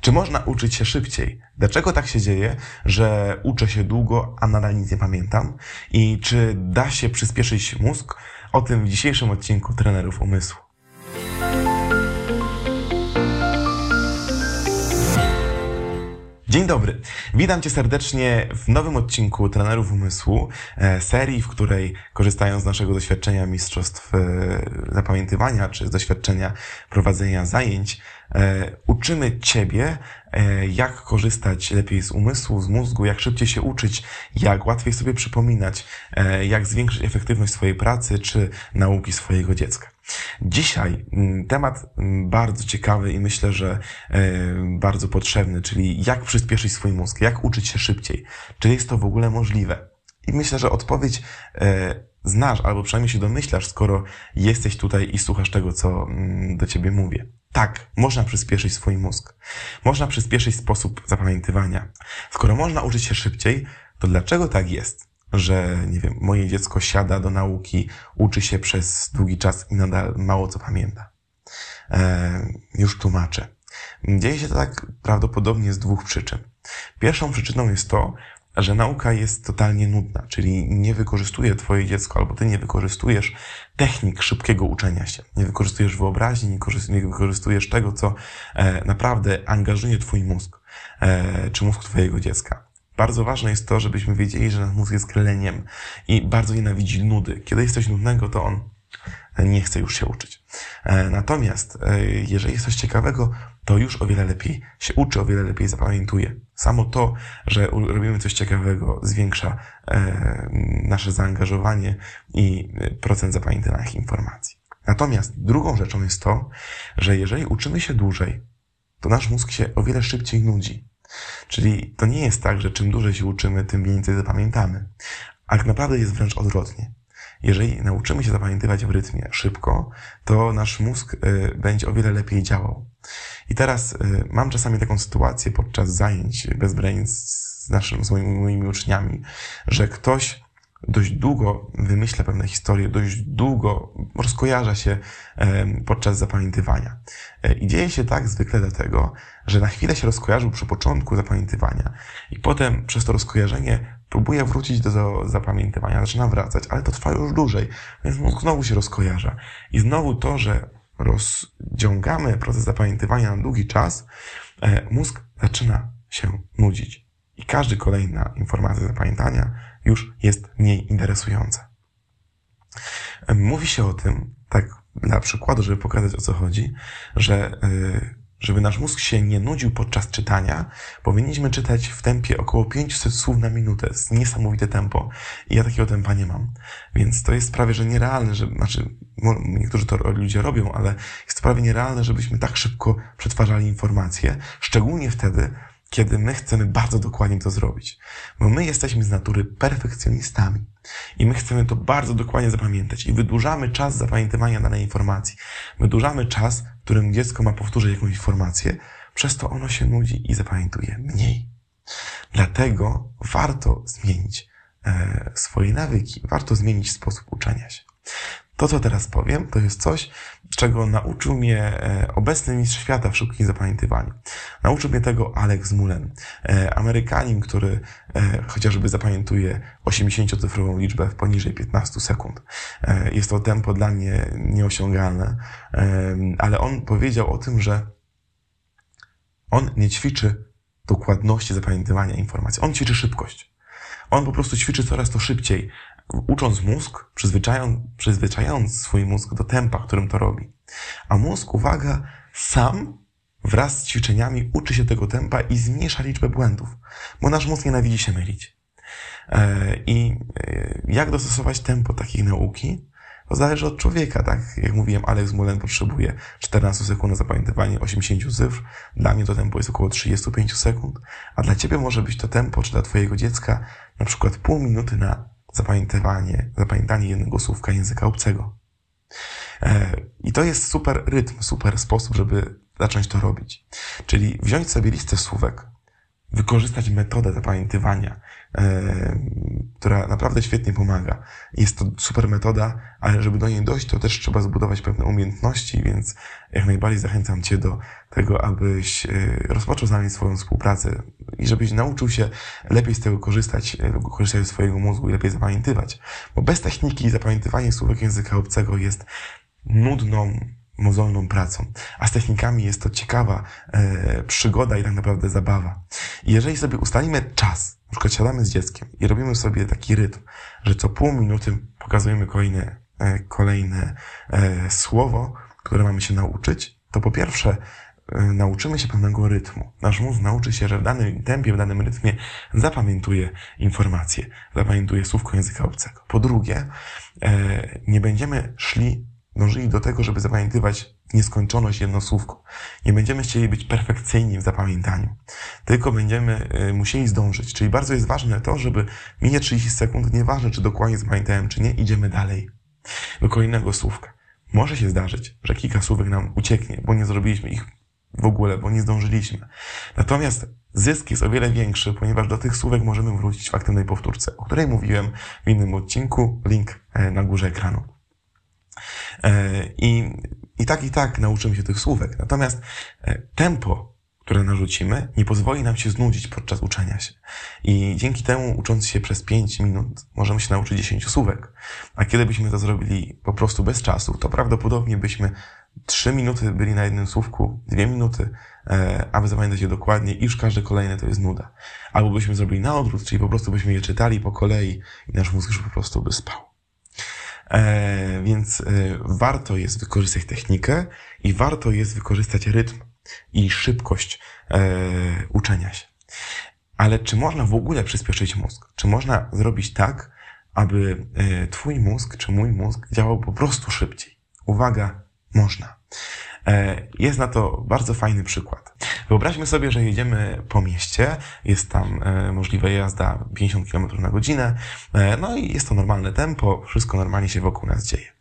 Czy można uczyć się szybciej? Dlaczego tak się dzieje, że uczę się długo, a nadal nic nie pamiętam? I czy da się przyspieszyć mózg? O tym w dzisiejszym odcinku Trenerów Umysłu. Dzień dobry. Witam Cię serdecznie w nowym odcinku Trenerów Umysłu, e, serii, w której korzystając z naszego doświadczenia mistrzostw e, zapamiętywania czy z doświadczenia prowadzenia zajęć, e, uczymy Ciebie, jak korzystać lepiej z umysłu, z mózgu, jak szybciej się uczyć, jak łatwiej sobie przypominać, jak zwiększyć efektywność swojej pracy czy nauki swojego dziecka. Dzisiaj mm, temat mm, bardzo ciekawy i myślę, że e, bardzo potrzebny, czyli jak przyspieszyć swój mózg, jak uczyć się szybciej. Czy jest to w ogóle możliwe? I myślę, że odpowiedź e, znasz, albo przynajmniej się domyślasz, skoro jesteś tutaj i słuchasz tego, co mm, do ciebie mówię. Tak, można przyspieszyć swój mózg. Można przyspieszyć sposób zapamiętywania. Skoro można uczyć się szybciej, to dlaczego tak jest? Że, nie wiem, moje dziecko siada do nauki, uczy się przez długi czas i nadal mało co pamięta. E, już tłumaczę. Dzieje się to tak prawdopodobnie z dwóch przyczyn. Pierwszą przyczyną jest to, że nauka jest totalnie nudna, czyli nie wykorzystuje twoje dziecko, albo ty nie wykorzystujesz technik szybkiego uczenia się. Nie wykorzystujesz wyobraźni, nie wykorzystujesz tego, co e, naprawdę angażuje twój mózg, e, czy mózg twojego dziecka. Bardzo ważne jest to, żebyśmy wiedzieli, że nasz mózg jest kreleniem i bardzo nienawidzi nudy. Kiedy jest coś nudnego, to on nie chce już się uczyć. E, natomiast e, jeżeli jest coś ciekawego, to już o wiele lepiej się uczy, o wiele lepiej zapamiętuje. Samo to, że robimy coś ciekawego, zwiększa e, nasze zaangażowanie i procent zapamiętanych informacji. Natomiast drugą rzeczą jest to, że jeżeli uczymy się dłużej, to nasz mózg się o wiele szybciej nudzi. Czyli to nie jest tak, że czym dłużej się uczymy, tym więcej zapamiętamy. A tak naprawdę jest wręcz odwrotnie. Jeżeli nauczymy się zapamiętywać w rytmie szybko, to nasz mózg y, będzie o wiele lepiej działał. I teraz y, mam czasami taką sytuację podczas zajęć bez brains z naszymi, z moimi, moimi uczniami, że ktoś dość długo wymyśla pewne historie, dość długo rozkojarza się podczas zapamiętywania. E, I dzieje się tak zwykle dlatego, że na chwilę się rozkojarzył przy początku zapamiętywania i potem przez to rozkojarzenie próbuje wrócić do zapamiętywania, zaczyna wracać, ale to trwa już dłużej, więc mózg znowu się rozkojarza. I znowu to, że rozciągamy proces zapamiętywania na długi czas, e, mózg zaczyna się nudzić. I każdy kolejna informacja zapamiętania już jest mniej interesująca. Mówi się o tym, tak dla przykładu, żeby pokazać o co chodzi, że y, żeby nasz mózg się nie nudził podczas czytania, powinniśmy czytać w tempie około 500 słów na minutę. To jest niesamowite tempo. I ja takiego tempa nie mam. Więc to jest prawie, że nierealne, że, znaczy, niektórzy to ludzie robią, ale jest prawie nierealne, żebyśmy tak szybko przetwarzali informacje. Szczególnie wtedy, kiedy my chcemy bardzo dokładnie to zrobić. Bo my jesteśmy z natury perfekcjonistami i my chcemy to bardzo dokładnie zapamiętać i wydłużamy czas zapamiętywania danej informacji. Wydłużamy czas, w którym dziecko ma powtórzyć jakąś informację, przez to ono się nudzi i zapamiętuje mniej. Dlatego warto zmienić e, swoje nawyki, warto zmienić sposób uczenia się. To, co teraz powiem, to jest coś, czego nauczył mnie e, obecny mistrz świata w szybkim zapamiętywaniu. Nauczył mnie tego Alex Mullen, e, Amerykanin, który e, chociażby zapamiętuje 80-cyfrową liczbę w poniżej 15 sekund. Jest to tempo dla mnie nieosiągalne, ale on powiedział o tym, że on nie ćwiczy dokładności zapamiętywania informacji. On ćwiczy szybkość. On po prostu ćwiczy coraz to szybciej, ucząc mózg, przyzwyczajając, przyzwyczajając swój mózg do tempa, którym to robi. A mózg, uwaga, sam wraz z ćwiczeniami uczy się tego tempa i zmniejsza liczbę błędów, bo nasz mózg nienawidzi się mylić. E, I e, jak dostosować tempo takiej nauki? To zależy od człowieka, tak? Jak mówiłem, Alex Mullen potrzebuje 14 sekund na zapamiętywanie 80 cyfr. Dla mnie to tempo jest około 35 sekund, a dla ciebie może być to tempo, czy dla twojego dziecka na przykład pół minuty na zapamiętywanie, zapamiętanie jednego słówka języka obcego. E, I to jest super rytm, super sposób, żeby zacząć to robić. Czyli wziąć sobie listę słówek wykorzystać metodę zapamiętywania, e, która naprawdę świetnie pomaga. Jest to super metoda, ale żeby do niej dojść, to też trzeba zbudować pewne umiejętności, więc jak najbardziej zachęcam Cię do tego, abyś e, rozpoczął z nami swoją współpracę i żebyś nauczył się lepiej z tego korzystać, e, korzystać ze swojego mózgu i lepiej zapamiętywać. Bo bez techniki zapamiętywanie słówek języka obcego jest nudną, mozolną pracą. A z technikami jest to ciekawa e, przygoda i tak naprawdę zabawa. I jeżeli sobie ustalimy czas, na przykład siadamy z dzieckiem i robimy sobie taki rytm, że co pół minuty pokazujemy kolejne, e, kolejne e, słowo, które mamy się nauczyć, to po pierwsze e, nauczymy się pewnego rytmu. Nasz mózg nauczy się, że w danym tempie, w danym rytmie zapamiętuje informacje, zapamiętuje słówko języka obcego. Po drugie, e, nie będziemy szli dążyli do tego, żeby zapamiętywać nieskończoność jednosłówku. Nie będziemy chcieli być perfekcyjni w zapamiętaniu, tylko będziemy y, musieli zdążyć. Czyli bardzo jest ważne to, żeby minie 30 sekund, nieważne czy dokładnie zapamiętałem, czy nie, idziemy dalej do kolejnego słówka. Może się zdarzyć, że kilka słówek nam ucieknie, bo nie zrobiliśmy ich w ogóle, bo nie zdążyliśmy. Natomiast zysk jest o wiele większy, ponieważ do tych słówek możemy wrócić w aktywnej powtórce, o której mówiłem w innym odcinku, link e, na górze ekranu. E, I, I tak, i tak nauczymy się tych słówek. Natomiast e, tempo, które narzucimy, nie pozwoli nam się znudzić podczas uczenia się. I dzięki temu, ucząc się przez 5 minut, możemy się nauczyć 10 słówek. A kiedy byśmy to zrobili po prostu bez czasu, to prawdopodobnie byśmy 3 minuty byli na jednym słówku, 2 minuty, e, aby zapamiętać je dokładnie i już każde kolejne to jest nuda. Albo byśmy zrobili na odwrót, czyli po prostu byśmy je czytali po kolei i nasz mózg już po prostu by spał. E, więc e, warto jest wykorzystać technikę i warto jest wykorzystać rytm i szybkość e, uczenia się. Ale czy można w ogóle przyspieszyć mózg? Czy można zrobić tak, aby Twój mózg czy mój mózg działał po prostu szybciej? Uwaga, można. Jest na to bardzo fajny przykład. Wyobraźmy sobie, że jedziemy po mieście, jest tam e, możliwa jazda 50 km na godzinę, e, no i jest to normalne tempo, wszystko normalnie się wokół nas dzieje.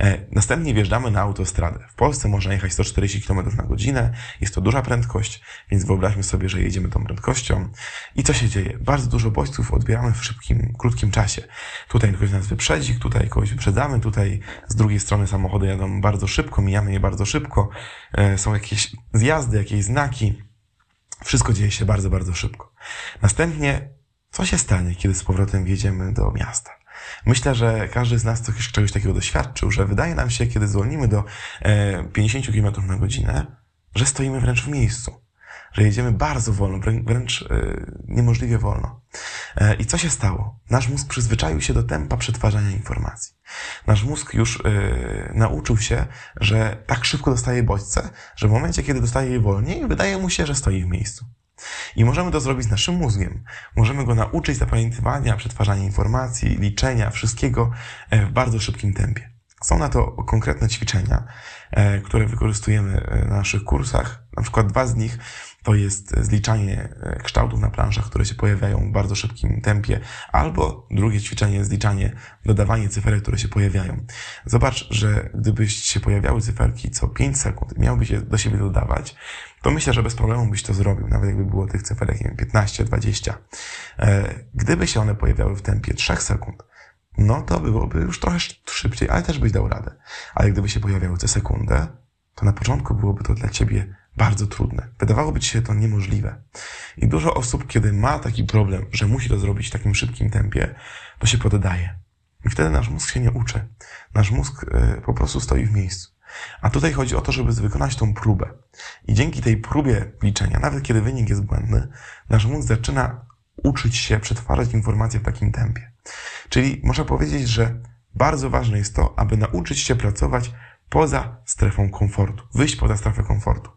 E, następnie wjeżdżamy na autostradę. W Polsce można jechać 140 km na godzinę, jest to duża prędkość, więc wyobraźmy sobie, że jedziemy tą prędkością. I co się dzieje? Bardzo dużo bodźców odbieramy w szybkim, krótkim czasie. Tutaj ktoś nas wyprzedzi, tutaj kogoś wyprzedzamy, tutaj z drugiej strony samochody jadą bardzo szybko, mijamy je bardzo szybko, są jakieś zjazdy, jakieś znaki. Wszystko dzieje się bardzo, bardzo szybko. Następnie, co się stanie, kiedy z powrotem wjedziemy do miasta? Myślę, że każdy z nas coś, czegoś takiego doświadczył, że wydaje nam się, kiedy zwolnimy do 50 e, km na godzinę, że stoimy wręcz w miejscu że jedziemy bardzo wolno, wręcz e, niemożliwie wolno. E, I co się stało? Nasz mózg przyzwyczaił się do tempa przetwarzania informacji. Nasz mózg już nauczył się, że tak szybko dostaje bodźce, że w momencie, kiedy dostaje je wolniej, wydaje mu się, że stoi w miejscu. I możemy to zrobić z naszym mózgiem. Możemy go nauczyć zapamiętywania, przetwarzania informacji, liczenia, wszystkiego w bardzo szybkim tempie. Są na to konkretne ćwiczenia, które wykorzystujemy na naszych kursach. Na przykład dwa z nich to jest zliczanie e, kształtów na planszach, które się pojawiają w bardzo szybkim tempie, albo drugie ćwiczenie, zliczanie, dodawanie cyferek, które się pojawiają. Zobacz, że gdybyś się pojawiały cyferki co 5 sekund i miałbyś je do siebie dodawać, to myślę, że bez problemu byś to zrobił, nawet jakby było tych cyferek, nie wiem, 15, 20. E, gdyby się one pojawiały w tempie 3 sekund, no to byłoby już trochę szybciej, ale też byś dał radę. Ale gdyby się pojawiały co sekundę, to na początku byłoby to dla ciebie bardzo trudne. Wydawałoby ci się to niemożliwe. I dużo osób, kiedy ma taki problem, że musi to zrobić w takim szybkim tempie, to się poddaje. I wtedy nasz mózg się nie uczy. Nasz mózg e, po prostu stoi w miejscu. A tutaj chodzi o to, żeby wykonać tą próbę. I dzięki tej próbie liczenia, nawet kiedy wynik jest błędny, nasz mózg zaczyna uczyć się przetwarzać informacje w takim tempie. Czyli można powiedzieć, że bardzo ważne jest to, aby nauczyć się pracować poza strefą komfortu, wyjść poza strefę komfortu,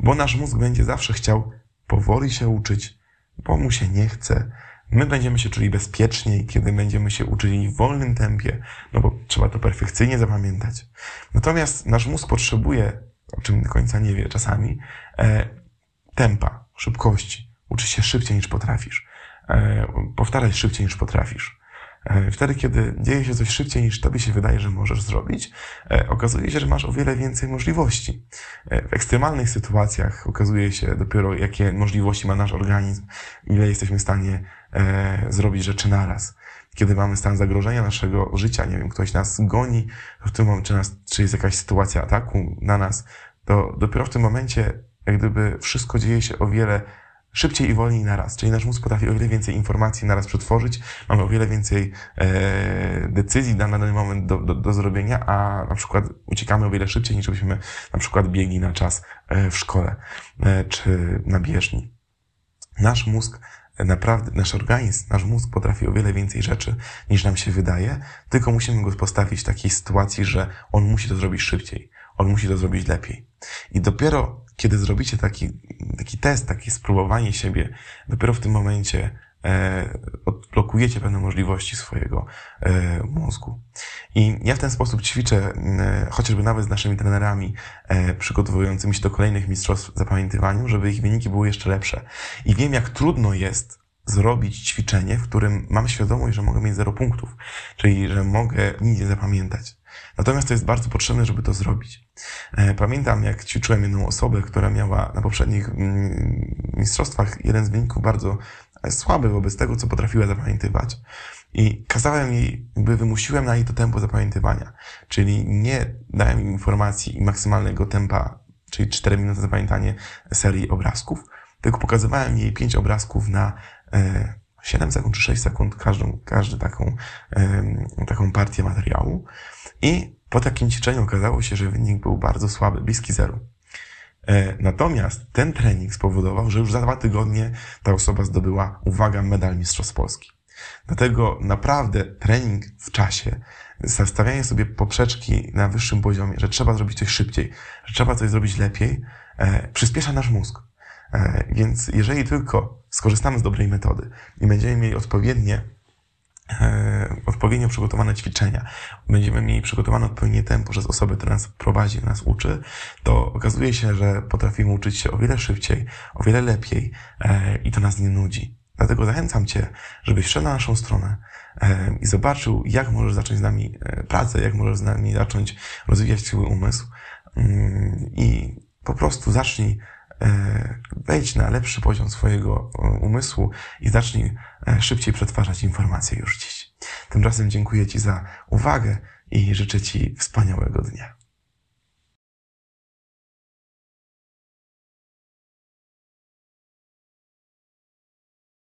bo nasz mózg będzie zawsze chciał powoli się uczyć, bo mu się nie chce. My będziemy się czuli bezpieczniej, kiedy będziemy się uczyli w wolnym tempie, no bo trzeba to perfekcyjnie zapamiętać. Natomiast nasz mózg potrzebuje, o czym do końca nie wie czasami, e, tempa, szybkości. Uczy się szybciej niż potrafisz. E, powtarzać szybciej niż potrafisz. E, wtedy, kiedy dzieje się coś szybciej niż tobie się wydaje, że możesz zrobić, e, okazuje się, że masz o wiele więcej możliwości. W ekstremalnych sytuacjach okazuje się dopiero, jakie możliwości ma nasz organizm, ile jesteśmy w stanie zrobić rzeczy naraz kiedy mamy stan zagrożenia naszego życia, nie wiem, ktoś nas goni, w tym momencie, nas, czy jest jakaś sytuacja ataku na nas, to dopiero w tym momencie, jak gdyby wszystko dzieje się o wiele szybciej i wolniej naraz. Czyli nasz mózg potrafi o wiele więcej informacji naraz przetworzyć, mamy o wiele więcej e, decyzji na dany moment do, do, do zrobienia, a na przykład uciekamy o wiele szybciej niż byśmy na przykład biegli na czas e, w szkole e, czy na bieżni. Nasz mózg naprawdę, nasz organizm, nasz mózg potrafi o wiele więcej rzeczy niż nam się wydaje, tylko musimy go postawić w takiej sytuacji, że on musi to zrobić szybciej, on musi to zrobić lepiej. I dopiero kiedy zrobicie taki, taki test, takie spróbowanie siebie, dopiero w tym momencie e, odblokujecie pewne możliwości swojego e, mózgu. I ja w ten sposób ćwiczę, e, chociażby nawet z naszymi trenerami e, przygotowującymi się do kolejnych mistrzostw w zapamiętywaniu, żeby ich wyniki były jeszcze lepsze. I wiem, jak trudno jest zrobić ćwiczenie, w którym mam świadomość, że mogę mieć zero punktów, czyli że mogę nic nie zapamiętać. Natomiast to jest bardzo potrzebne, żeby to zrobić. E, pamiętam, jak ćwiczyłem jedną osobę, która miała na poprzednich mm, mistrzostwach jeden z wyników bardzo słaby wobec tego, co potrafiła zapamiętywać. I kazałem jej, jakby wymusiłem na jej to tempo zapamiętywania. Czyli nie dałem im informacji i maksymalnego tempa, czyli 4 minuty zapamiętanie serii obrazków, tylko pokazywałem jej 5 obrazków na 7 e, sekund czy 6 sekund każdą, każdy taką, taką partię materiału. I po takim ćwiczeniu okazało się, że wynik był bardzo słaby, bliski zeru. E, natomiast ten trening spowodował, że już za dwa tygodnie ta osoba zdobyła, uwaga, medal Mistrzostw Polski. Dlatego naprawdę trening w czasie, stawianie sobie poprzeczki na wyższym poziomie, że trzeba zrobić coś szybciej, że trzeba coś zrobić lepiej, e, przyspiesza nasz mózg. E, więc jeżeli tylko skorzystamy z dobrej metody i będziemy mieli odpowiednie e, odpowiednio przygotowane ćwiczenia, będziemy mieli przygotowane odpowiednie tempo przez osobę, która nas prowadzi, nas uczy, to okazuje się, że potrafimy uczyć się o wiele szybciej, o wiele lepiej e, i to nas nie nudzi. Dlatego zachęcam Cię, żebyś wszedł na naszą stronę i zobaczył, jak możesz zacząć z nami pracę, jak możesz z nami zacząć rozwijać swój umysł mm, i po prostu zacznij wejdź na lepszy poziom swojego e, umysłu i zacznij e, szybciej przetwarzać informacje już dziś. Tymczasem dziękuję Ci za uwagę i życzę Ci wspaniałego dnia.